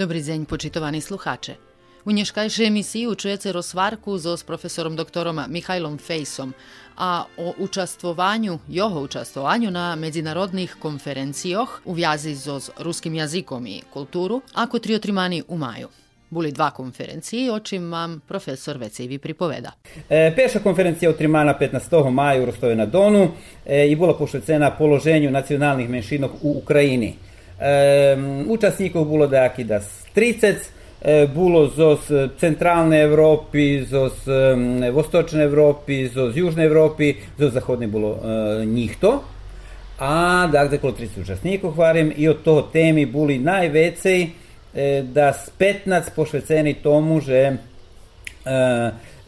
Dobry dzień, poczytowani słuchacze. U nješkajšej emisiji čujete rozvarku zo s profesorom doktorom Mihajlom Fejsom, a o učastvovanju, jeho učastvovanju na međunarodnih konferencijoh u vjazi zo s ruskim jazikom i kulturu, ako triotrimani u maju. Buli dva konferenciji, o čim vam profesor Vecevi pripoveda. E, Peša konferencija utrimana 15. maja u Rostove na Donu e, i bila pošvecena položenju nacionalnih menšinov u Ukrajini. E, učasnikov bilo daki da 30, e, bilo zos centralne Evropi, zos e, vostočne Evropi, zos južne Evropi, zos zahodne bilo e, njih to. A dakle, kolo 30 učasnikov hvarim i od toho temi buli najvecej e, da s 15 pošveceni tomu, že e,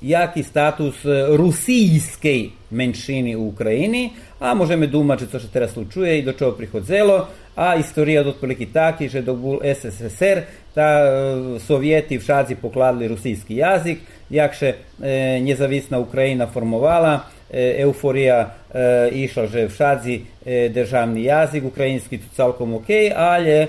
jaki status rusijskiej menšini u Ukrajini, a możemy думати, co się teraz slučuje i do čego prihodzelo, a istorija od otprilike taki, že dok bol SSSR, ta e, Sovjeti v šadzi pokladli rusijski jazik, jakše e, njezavisna Ukrajina formovala, e, euforija e, išla, že v šadzi e, državni jazik, ukrajinski to celkom ok, ali e,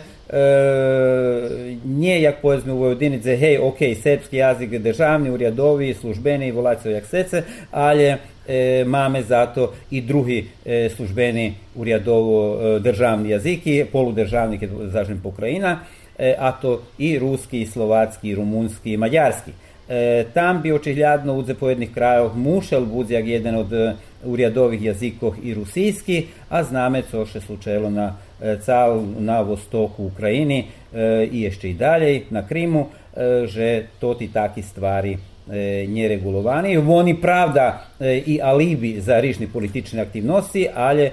jak powiedzmy u Vojvodinice, hej, ok, srpski jazik je državni, urjadovi, službeni, volacijo jak sece, ali e, mamy za to i drugi e, službeni urjadovo e, državni jaziki, poludržavni, keď zažem Ukrajina, e, a to i i slovacki, i rumunski, i mađarski. E, tam bi očiglядно u zapojednih krajov mušel budi jak jedan od e, urjadovih jazikov i rusijski, a zname co še slučajelo na e, cal na vostoku Ukrajini e, i jeszcze i dalej na Krimu, e, že to ti taki stvari e, neregulovani. Oni pravda e, i alibi za rižni politične aktivnosti, ali e,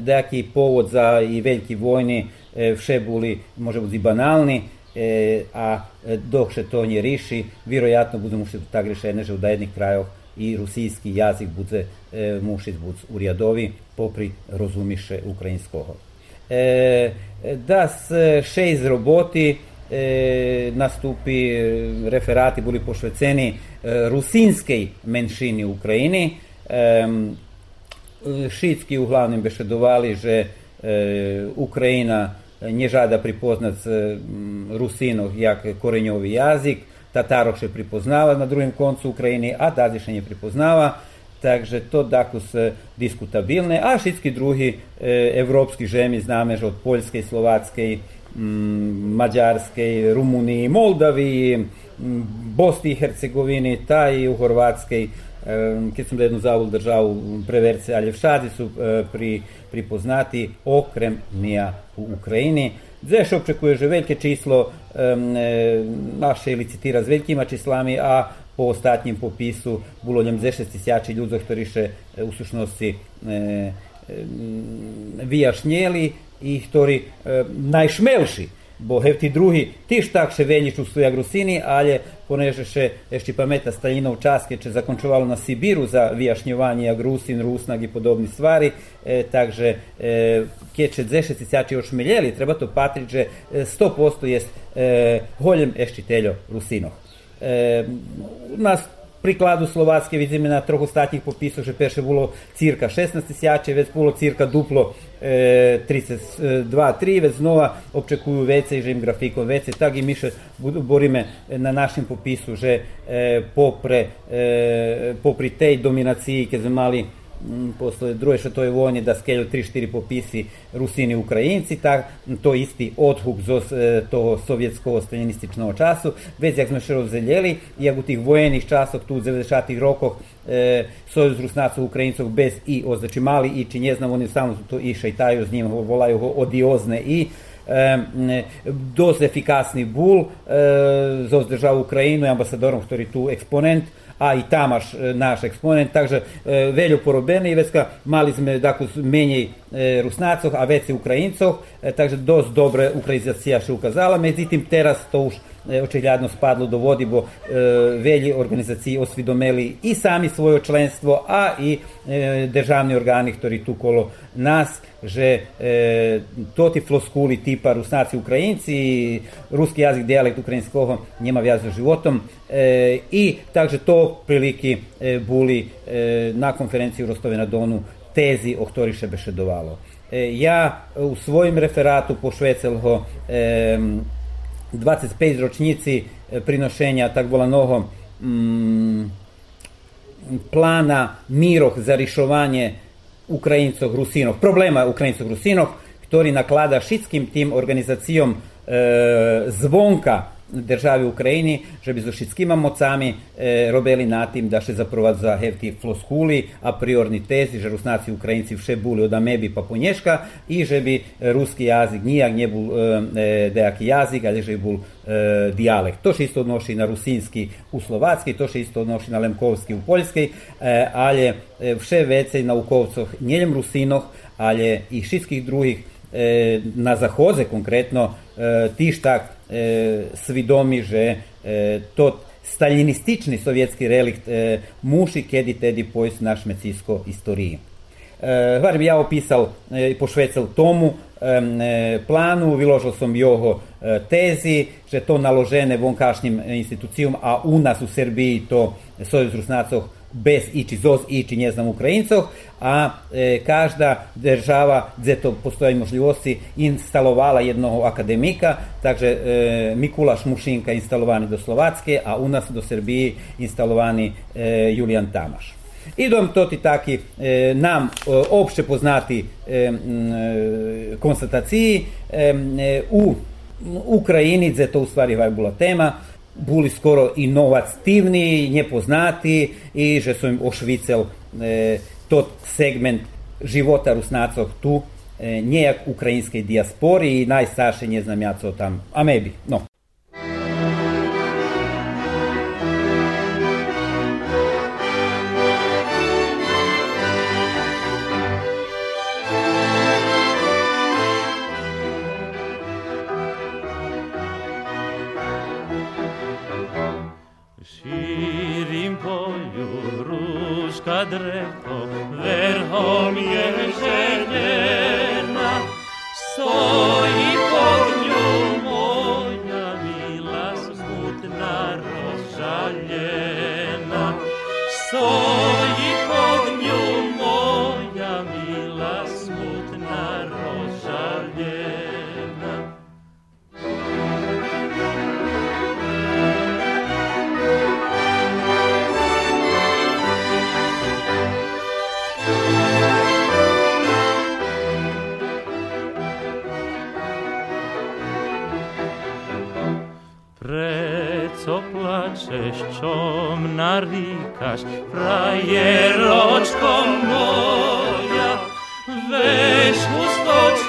dejaki povod za i veliki vojni e, vše buli, može biti banalni, e, a dok se to nje riši, vjerojatno bude mušiti tak rešene, že u dajednih krajov i rusijski jazik bude e, mušit bud urjadovi popri rozumiše ukrajinskoho. E, da s šest roboti nastupi referati bili pošveceni e, rusinskej menšini u Ukrajini. E, šitski uglavnom bešedovali, že e, Ukrajina nie žada pripoznat Rusinov jak korenjovi jazik, Tatarov še pripoznava na drugim koncu Ukrajini, a Dazi še nie pripoznava, takže to dakus diskutabilne, a šitski drugi e, evropski žemi zname, že od Poljske, Slovatske, Mađarske, Rumuniji, Moldaviji, Bosni i Hercegovini, ta i u Horvatskej, keď som da jednu zavol državu preverce, ali všadi su pri, pripoznati okrem nija u Ukrajini. Zeš očekuje že velike číslo naše licitira s velikima čislami, a po ostatnjem popisu bilo njem 10 tisuća ljudi, ktorí še u sušnosti e, vyjašnjeli i ktorí e, najšmelši bo hevti drugi tiž tak še venji čustvuja grusini, ali poneže še ešte pameta Stalinov čas, keď se zakončovalo na Sibiru za vyjašnjovanje grusin, rusnag i podobni stvari, e, takže e, keď će dzešeci sjači ošmeljeli, treba to patriť, že 100% jest e, holjem eštiteljo rusinoh. E, nas приклadu Словацке видиме на трох остатніх пописах, що перше було цирка 16 тисячі, вець було цирка дупло е, 32-3, вець знову обчекую веце, že im grafikon vece, tak i mi še borime na našem popisu, že e, popre, e, popri tej dominaciji, keď sme mali после Другої світової війни, да скелю 3-4 пописи Русини Українці, так, то істий odhuk з того совєтського сталіністичного часу, весь як ми ще розделили, як у тих воєнних часах, тут, в 90-х роках, e, Союз руснаців українців без і, о, znači mali i, či ne znam, oni samo to i šajtaju z njim, volaju go odiozne i, dosť efikasný bul zo zdržal Ukrajinu ambasadorom, ktorý tu exponent a i tamaš naš eksponent, takže veľo porobene i vecka mali sme dakle menej Rusnacov a veci Ukrajincov, takže dosť dobre ukrajizacija še ukazala, međutim teraz to už očigledno spadlo do vodi, bo velji organizaciji osvidomeli i sami svoje členstvo, a i državni organi, ktorí tu kolo nas, že e, toti floskuli tipa Rusnaci Ukrajinci, ruski jazik, dijalekt ukrajinskog njema vjazo životom e, i takže to priliki e, buli e, na konferenciji u Rostove na Donu tezi o ktorih še bešedovalo. E, ja u svojim referatu pošvecel ho e, 25 ročnici prinošenja tak volanog mm, plana miroh za rišovanje Ukrajincov Rusinov, problema Ukrajincov Rusinov, ktorý naklada všetkým tým organizáciom e, zvonka državi Ukrajini, že by so všetkými mocami e, robili na tým, da še zaprovadza hevti floskuli, a priorni tezi, že Rusnaci Ukrajinci vše buli od amebi pa ponješka i že bi ruski jazik nijak nje bul e, dejaki jazik, ali že bi bul e, dijalekt. To še isto odnoši na rusinski u slovacki, to še isto odnoši na lemkovski u poljski, e, ali vše vecej naukovcoh njeljem rusinoh, ali i všetkih drugih e, na zahoze konkretno e, tištak e, svidomi, že e, to staljinistični sovjetski relikt e, muši kedi tedi pojs naš mecisko istoriji. E, Varem ja opisal e, i pošvecel tomu e, planu, vyložil som jeho e, tezi, že to naložene vonkašnjim institucijom, a u nas u Srbiji to Sojuz Rusnacov bez ići ZOZ, ići ne znam Ukrajincov, a e, každa država gdje to postoje možljivosti instalovala jednog akademika, takže e, Mikulaš Mušinka instalovani do Slovacke, a u nas do Srbiji instalovani e, Julijan Tamaš. Idom to ti taki e, nam e, opšte poznati e, e, konstataciji e, u Ukrajini, gdje to u stvari bila tema, boli skoro inovativni, nepoznati i že su im ošvicel e, tot segment života Rusnacov tu e, njejak ukrajinskej diaspori i najstarše ne znam ja co tam, a maybe, no. sześciom narikasz, frajeroczko moja, weź ustoć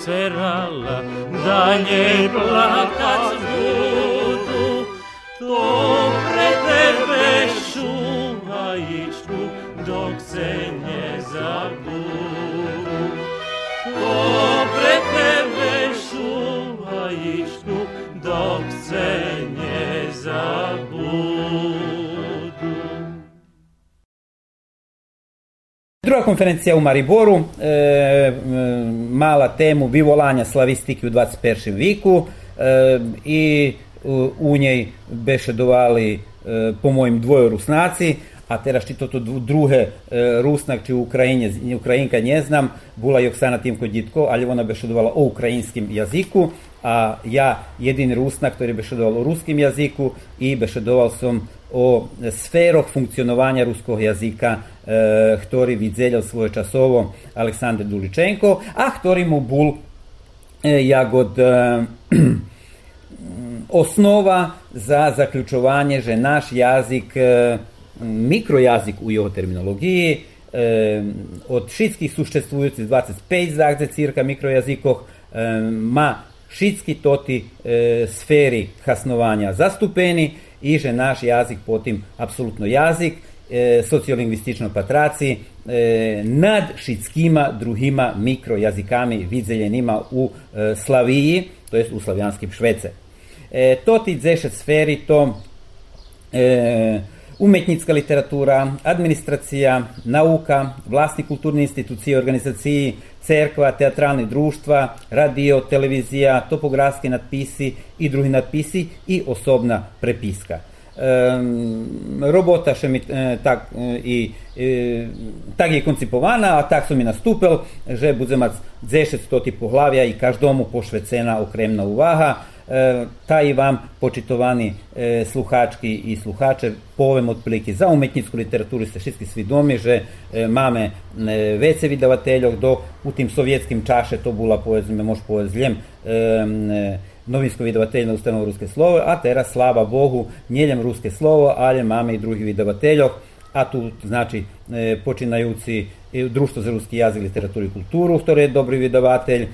ucerala, da nje plakac Druga konferencija u Mariboru e, mala temu vyvolanja slavistiki u 21. viku e, i u, njej bešedovali e, po mojim dvoje rusnaci, a teraz či toto druhé e, rusnak, či Ukrajine, Ukrajinka neznam, bola Joksana Timko Ditko, ali ona bešedovala o ukrajinskim jaziku, a ja jedini rusnak, ktorý bešedoval o ruskim jaziku i bešedoval som o sferoch funkcionovanja ruskog jazika, e, ktorý vidzeljal svoje časovo Aleksandar Duličenko, a ktorý mu bol e, jagod e, osnova za zaključovanje, že naš jazik, e, mikrojazik u jeho terminologiji, od všetkých suštestvujúcich 25 zagde cirka mikrojazikoh, ma všetky toti e, sferi hasnovanja zastupeni i že naš jazik potim apsolutno jazik, e, sociolingvistično patraci, e, nad všetkima druhima mikrojazikami vidzeljenima u e, Slaviji, to jest u slavijanskim Švece. E, to ti dzeše sferi to e, umetnicka literatura, administracija, nauka, vlastni kulturni institucije, organizaciji, cerkva, teatralni društva, radio, televizija, topografski nadpisi i drugi nadpisi i osobna prepiska. Robota še mi e, tak i e, tak je koncipovana, a tak su mi nastupil, že budzemac 10 stoti poglavja i každomu pošvecena okremna uvaha, E, ta i vam počitovaní e, sluhačky i sluhače povem otprilike za umetničku literaturu ste všetky svidomi, že e, máme vece vydavateľov, do u tim sovjetskim čaše to bula povedzme, može povedzljem novinsko vydavateljno ustanovo ruske slovo, a teraz slava Bohu, njeljem ruske slovo, ali máme i drugi vydavateljov, a tu znači počinajući Društvo za ruski jazik, literaturu i kulturu, ktoré je dobrý vydavatelj,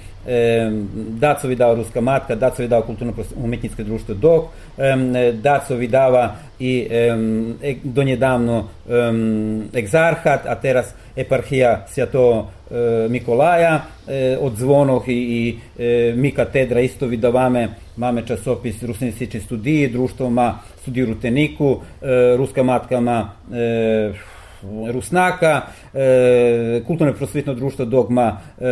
Daco vydava Ruska matka, Daco vydava kulturno-umetničke društvo DOK, Daco vydava i donjedavno Egzarhat, a teraz eparhija Svjato Mikolaja od Zvonoh i, mi katedra isto vydavame, máme časopis Rusinistični studiji, društvo ma studiju Ruteniku, Ruska matka ma Rusnaka, e, kulturno prosvetno društvo Dogma e,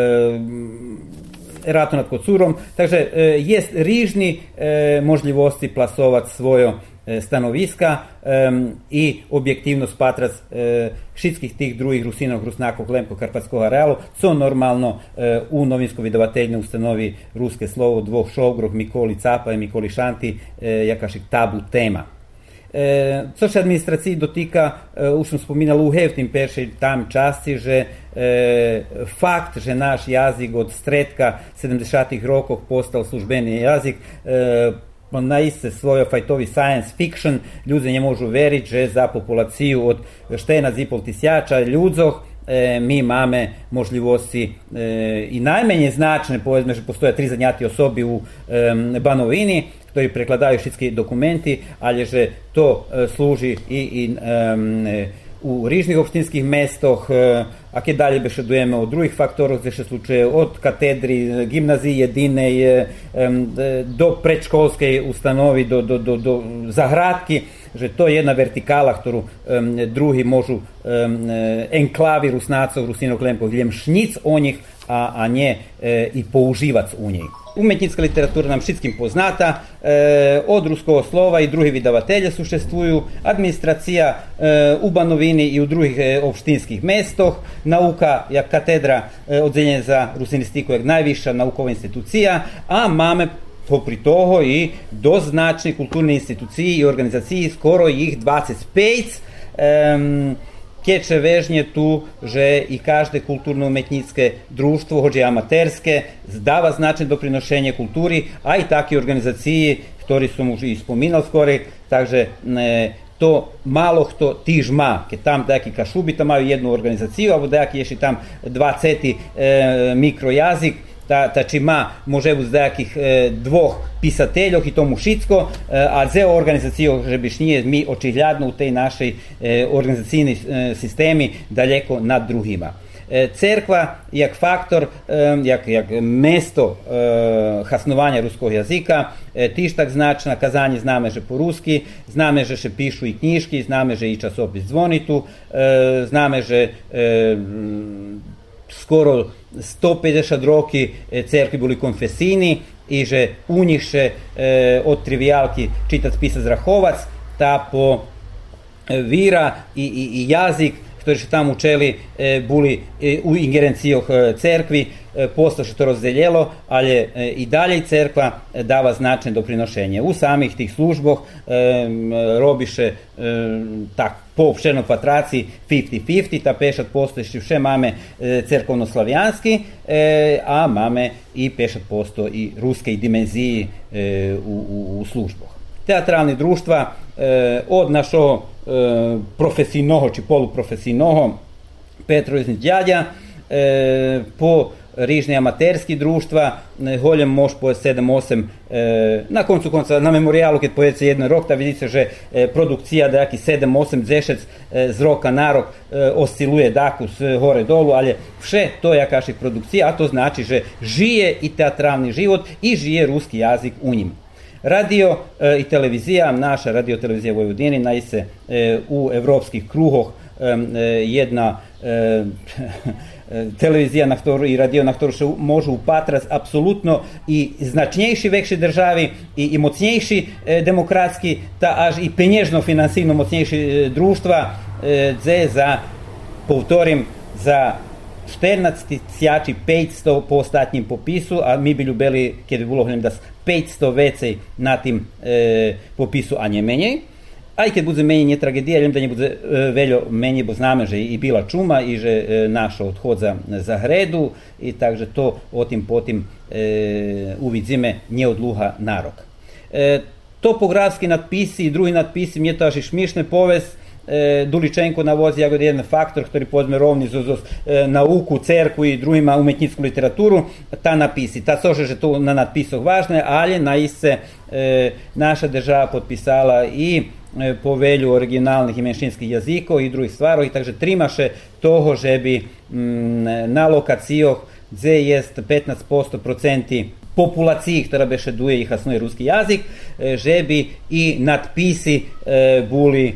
Rato nad Kocurom. Takže e, jest rižni e, možljivosti plasovat svojo e, stanoviska e, i objektivno spatrac e, všetkih tih drugih Rusinov, Rusnakov, Lemko, Karpatskog arealu, co normalno e, u novinsko vydavateljne ustanovi ruske slovo dvoh Šovgrov, Mikoli Capa i Mikoli Šanti, e, jakašik tabu tema. E, co się administracji dotyka, e, już wspominał w tym pierwszej tam czasy, że e, fakt, że nasz język od stretka 70 rokov postał służbeny język, e, naiste svojo fajtovi science fiction, ljudi ne možu veriti, že za populaciju od štena zipol tisjača ľudzoch e, mi máme možljivosti e, i najmenje značne, povedzme, že postoje tri zanjati osobi u e, Banovini, ktorí prekladajú všetky dokumenty, ale že to e, slúži i, i um, u rižnih opštinskih mestoh, e, a keď dalje bešedujeme o drugih faktoroch, gde se slučuje od katedri, gimnazije jedinej, do predškolskej ustanovi, do, do, do, do zahradki, že to je jedna vertikala, ktorú um, drugi môžu um, enklavi Rusnacov, Rusinov, Klemkov, šnic o nich, a, a nie e, i používac u njej. Umetnicka literatura nam všetkým poznáta, e, od ruskog slova i drugi vydavatelja suštestvuju, administracija e, u Banovini i u drugih e, opštinskih mestoh, nauka jak katedra e, odzeljenja za rusinistiku jak najviša naukova institucija, a mame popri toho i doznačni kulturne instituciji i organizaciji, skoro ih 25, e, Kječe vežnje tu, že i každe kulturno-umetnicke društvo, hođe amaterske, zdava značajne doprinošenje kulturi, a i taki organizaciji, ktori su mu i spominal skore, takže ne, to malo hto tiž ma, ke tam daki kašubita maju jednu organizaciju, a daki ješi tam dva ceti e, mikrojazik, Та, Znači ima možebus деяких двох писателів і тому шицько, а це організація вже бішніє, ми очиглядно у тій нашій організаційній системі далеко над другими. Cerkva jak faktor, jak, jak mesto hasnovanja ruskog jazika, tištak značna, kazanje zname že po ruski, zname že še pišu i knjiški, zname že i časopis zvonitu, zname že skoro 150 roki cerkvi boli konfesini i že u njih še e, od trivialki čitac pisac Zrahovac, ta po vira i, i, i jazik ktorí še tam učeli, e, boli e, u ingerencijoh e, cerkvi, posle što to razdeljelo, ali i dalje cerkva dava značne doprinošenje. U samih tih služboh robiše tak po všeno patraci 50-50, ta pešat postojeći vše mame cerkovno-slavijanski, a mame i pešat posto i ruske dimenziji u, u, u služboh. Teatralni društva od našo e, profesijного чи полупрофесійного Петровізні дядя е, по різні аматерські друštva, голем мож по 7-8 e, na koncu konca na memorialu kad pojede jedan rok da vidite že e, produkcija da jaki 7-8 dzešec e, z roka na rok e, osciluje daku s hore dolu, ali vše to je kaši produkcija, a to znači že žije i teatralni život i žije ruski jazik u njim. Radio e, i televizija, naša radio televizija Vojvodini, najse e, u evropskih kruhoh jedna e, televizija na ktorú, i radio, na ktorú sa môžu upatrať absolútno i značnejší väčšie državi i, i mocnejší e, demokratski, ta až i peniežno finansijno mocnejší e, društva, e, dze za, povtorim, za 14 тисячі 500 по останнім попису, а ми би любили, kiedy було глядам, 500 vecej na tym e, popisu, a nie mniej. Aj keď bude menej nie tragedija, viem da ne bude e, veľo menej, bo znamo, že i bila čuma i že e, naša odhodza za hredu i takže to o tim potim e, uvidzime nie odluha narok. E, topografski nadpisi i drugi nadpisi, mje to až šmišne povest, e, Duličenko navozi jako jedan faktor, ktorý povedzme rovni za, za e, nauku, cerku i drugima umetnicku literaturu, ta napisi. Ta sože, že to na nadpisoh važno je, ali naiste e, naša država potpisala i povelju originalnih i menšinskih jazikov i drugih stvarov, i takže trimaše toho, že bi m, na lokacijoh gdje jest 15% procenti populaciji, która beszeduje i hasnuje ruski jazik, že bi i nadpisi buli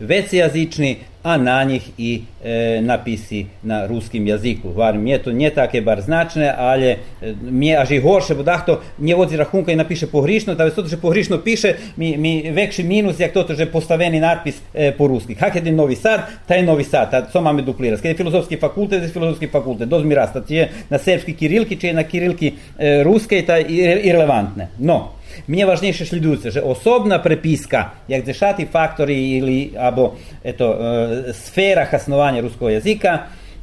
vecijazični, a na njih i e, napisi na ruskim jaziku. Var mje to nie takie bar značne, ale mje až i horše, bo dahto nie vodzi rahunka i napiše pogrišno, ta to, že pogrišno piše, mi, mi vekši minus, jak to, že postaveni natpis e, po ruski. Kak je Novi Sad, taj Novi Sad, ta, co mamy duplirati. Kad je filozofski fakultet, je filozofski fakultet, doz mi rasta, je na srpski kirilki, či je na kirilki e, ruske, ta irrelevantne. No, Mnie ważniejsze śledujcie, że osobna prepiska, jak deszaty faktory ili albo eto, e, sfera hasnowania ruskiego języka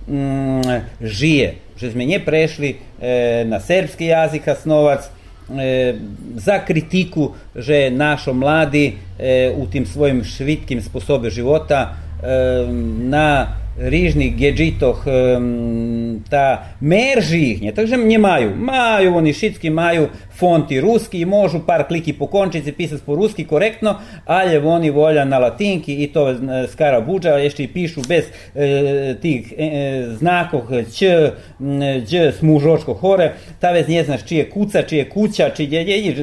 mm, żyje. Że sme nie prešli e, na serbski jazyk hasnovac, e, za kritiku, że našo mladi e, u tim svojim švitkim sposobe života e, na різних гаджетах та мережі їхні, так же не маю. Маю вони маю фонти русські, можу пар кліків покончити, писати по-русски коректно, але вони воля на латинки, і то скара буджа, ще й пишу без е, тих е, знаків, ч, дж, смужочко хоре, та вез не знаєш, чи є куца, чи є куча, чи є, є, є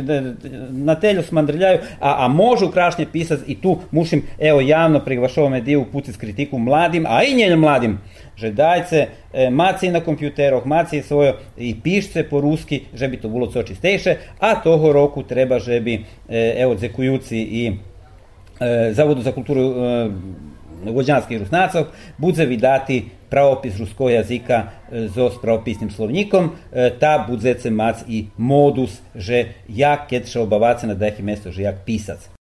на телю смандрляю, а, а можу краще писати, і ту мусим, ево, явно приглашав медію пуцити критику младим, а i njenim mladim, že dajce e, maci na kompjuteroh, maci svojo i pišce po ruski, že bi to bilo co čistejše, a toho roku treba, že bi, e, evo, zekujuci i e, Zavodu za kulturu e, vođanskih rusnacov budze vidati pravopis ruskog jazika e, s pravopisnim slovnikom, e, ta budzece mac i modus, že jak keď še obavace na dehi mesto, že jak pisac.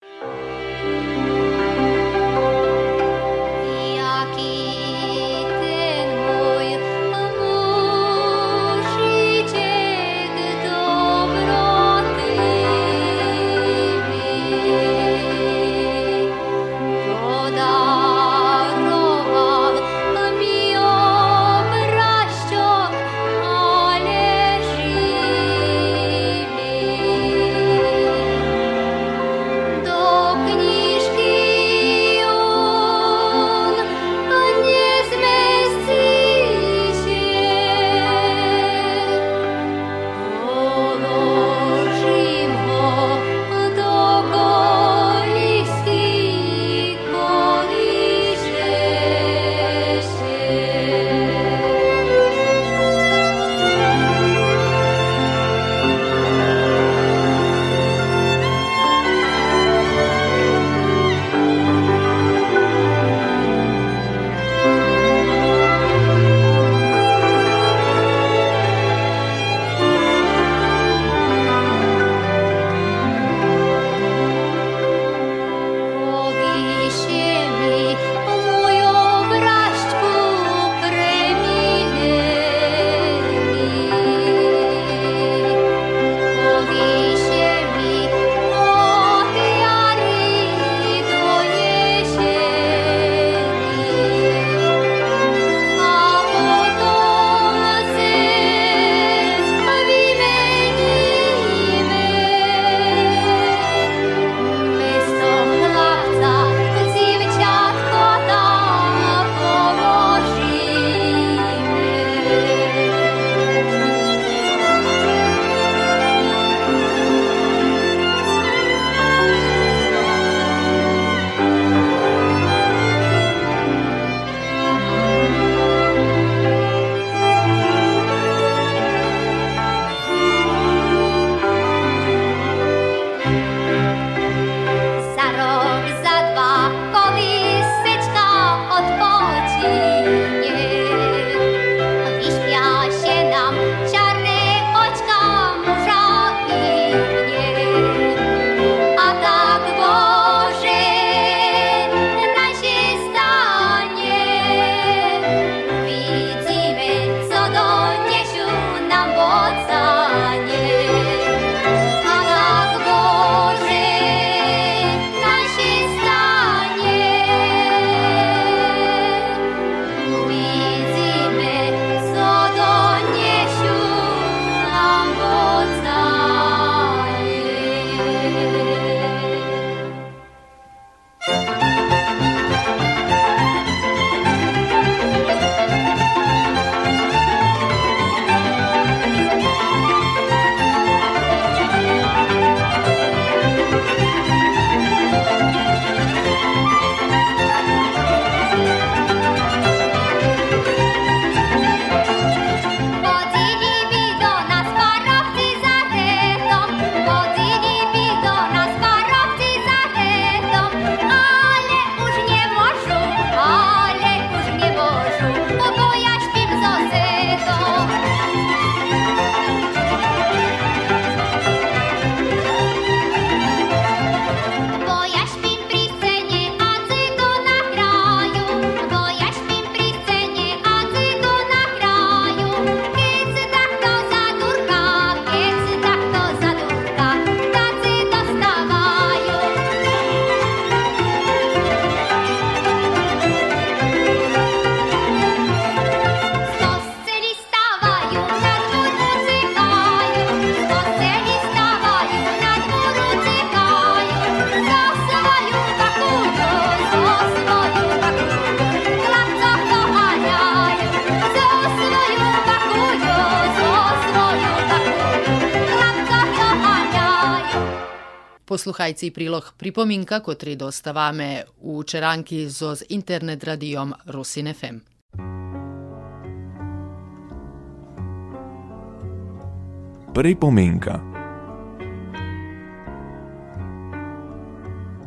Слухајци и прилог припоминка кој три доставаме у Черанки зоз интернет радиом Русин ФМ.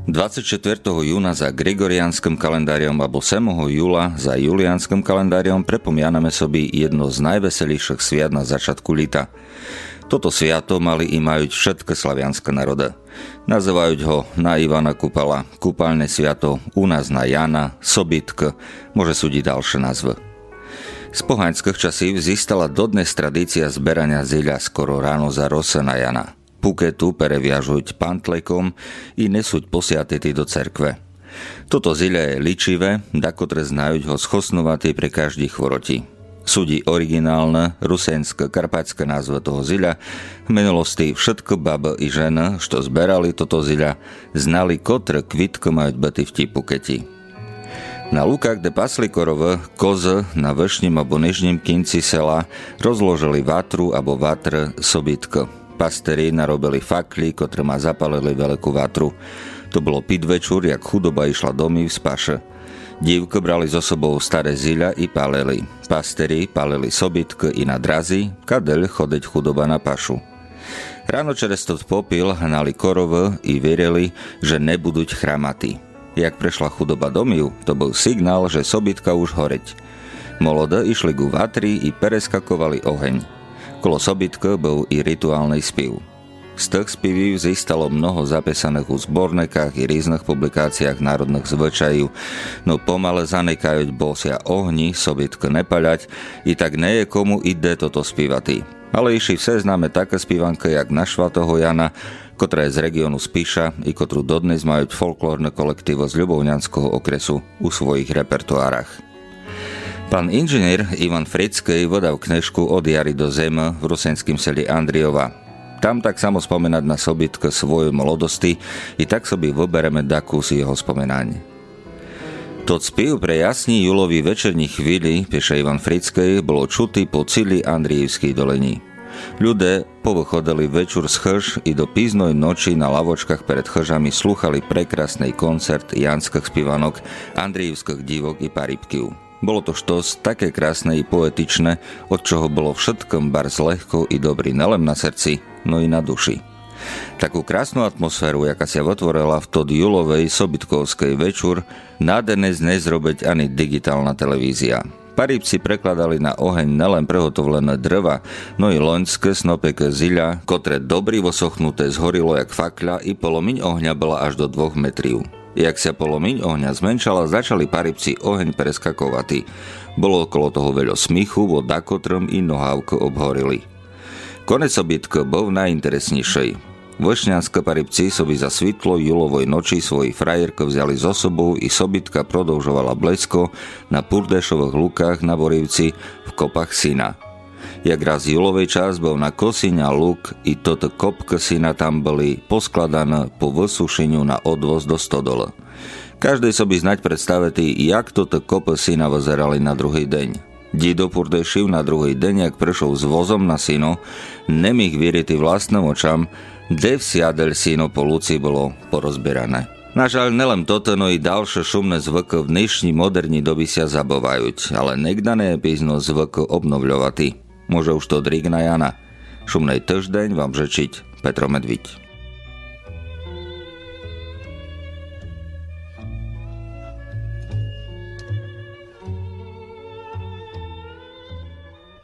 24. júna za gregoriánskym kalendáriom alebo 7. júla za juliánskym kalendáriom prepomíname sobie jedno z najveselejších sviat na začiatku lita. Toto sviato mali i majú všetky slavianské národy. Nazývajú ho na Ivana Kupala, kúpalné sviato, u nás na Jana, Sobitk, môže súdiť ďalšie názvy. Z pohaňských časív zistala dodnes tradícia zberania ziľa skoro ráno za rose na Jana. Puketu pereviažuť pantlekom i nesuť posiatety do cerkve. Toto ziľa je ličivé, dakotre znajú ho schosnovatý pre každý chvoroti Судí originálne русенско-карпатська назва toho зілля, в минулості všetko баба і жена, що збирали тото зілля, знали котре квітко мають бути в тій пукеті. Na lukách, kde pasli korove, koze na vršním alebo nižním kinci sela rozložili vatru alebo vatr sobytko. Pastery narobili fakli, ktoré ma zapalili veľkú vatru. To bolo pidvečur, jak chudoba išla domy v spaše. Dívko brali so sobou staré ziľa i paleli. Pasteri paleli sobytk i na drazy, kadeľ chodeť chudoba na pašu. Ráno čeres to popil hnali korov i verili, že nebudú chramatí. Jak prešla chudoba domiu, to bol signál, že sobytka už horeť. Molode išli ku vatri i pereskakovali oheň. Kolo sobytka bol i rituálny spiv. Z tých spivív zistalo mnoho zapísaných u zbornekách i rýznych publikáciách národných zvyčajú, no pomale zanekajúť bosia ohni, sobytko nepaľať, i tak nie je komu ide toto spívati. Ale iši vse známe také spívanky, jak našva toho Jana, ktorá je z regiónu Spíša i ktorú dodnes majú folklórne kolektívo z Ľubovňanského okresu u svojich repertoárach. Pán inžinier Ivan Frickej vodal knežku od jary do zeme v rusenským seli Andriova. Tam tak samo spomenať na sobitk svoje mladosti i tak sobě vybereme dakus jeho spomenání. Тот spiev pre jasný julový вечірній chvíli пише Ivan Frickej bolo čutý po цілій Андріївській долині. Ľudé povychodili večer z chrž i do píznej noči na lavočkách pred chržami slúchali prekrasný koncert janských spivanok, andrijevských divok i paribkiv. Bolo to štos také krásne i poetičné, od čoho bolo všetkom bar z lehko i dobrý nelen na srdci, no i na duši. Takú krásnu atmosféru, jaká sa otvorila v tod julovej sobitkovskej večur, nádenes nezrobiť ani digitálna televízia. Paribci prekladali na oheň nelen prehotovlené drva, no i loňské snopeke ziľa, kotre dobrý vosochnuté zhorilo jak fakľa i polomiň ohňa bola až do dvoch metriu. Jak sa polomiň ohňa zmenšala, začali paribci oheň preskakovati. Bolo okolo toho veľa smichu, voda kotrom i nohávko obhorili. Konec obytko bol najinteresnejšej. Vošňanské paribci soby za svitlo julovoj noči svoji frajerko vzali z osobou i sobitka prodlžovala blesko na Purdešových lukách na Borivci v kopách syna. Jak raz julovej bol na kosiň a luk i toto kopka syna tam boli poskladané po vysušeniu na odvoz do stodola. Každej soby znať predstavety, jak toto kopa syna vozerali na druhý deň. Dido Purdešil na druhý deň, jak prešol s vozom na syno, nemých vieriti vlastným očam, kde vsiadel syno po luci bolo porozberané. Nažal nelen toto, no i ďalšie šumné zvyky v dnešní moderní doby sa zabovajú, ale negdané je písno zvyky obnovľovatý. Може уж то дрік на Яна. Шумний тиждень вам жичить Петро Медвідь.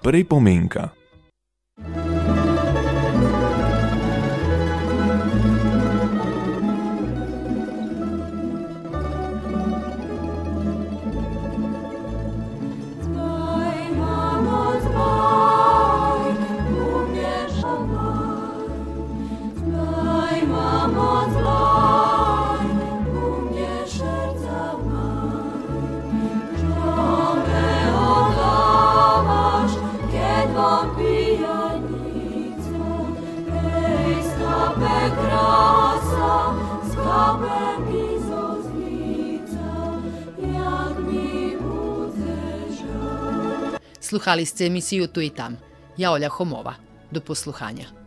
Pripomienka Sluhali ste emisiju Tu i tam. Ja Olja Homova. Do posluhanja.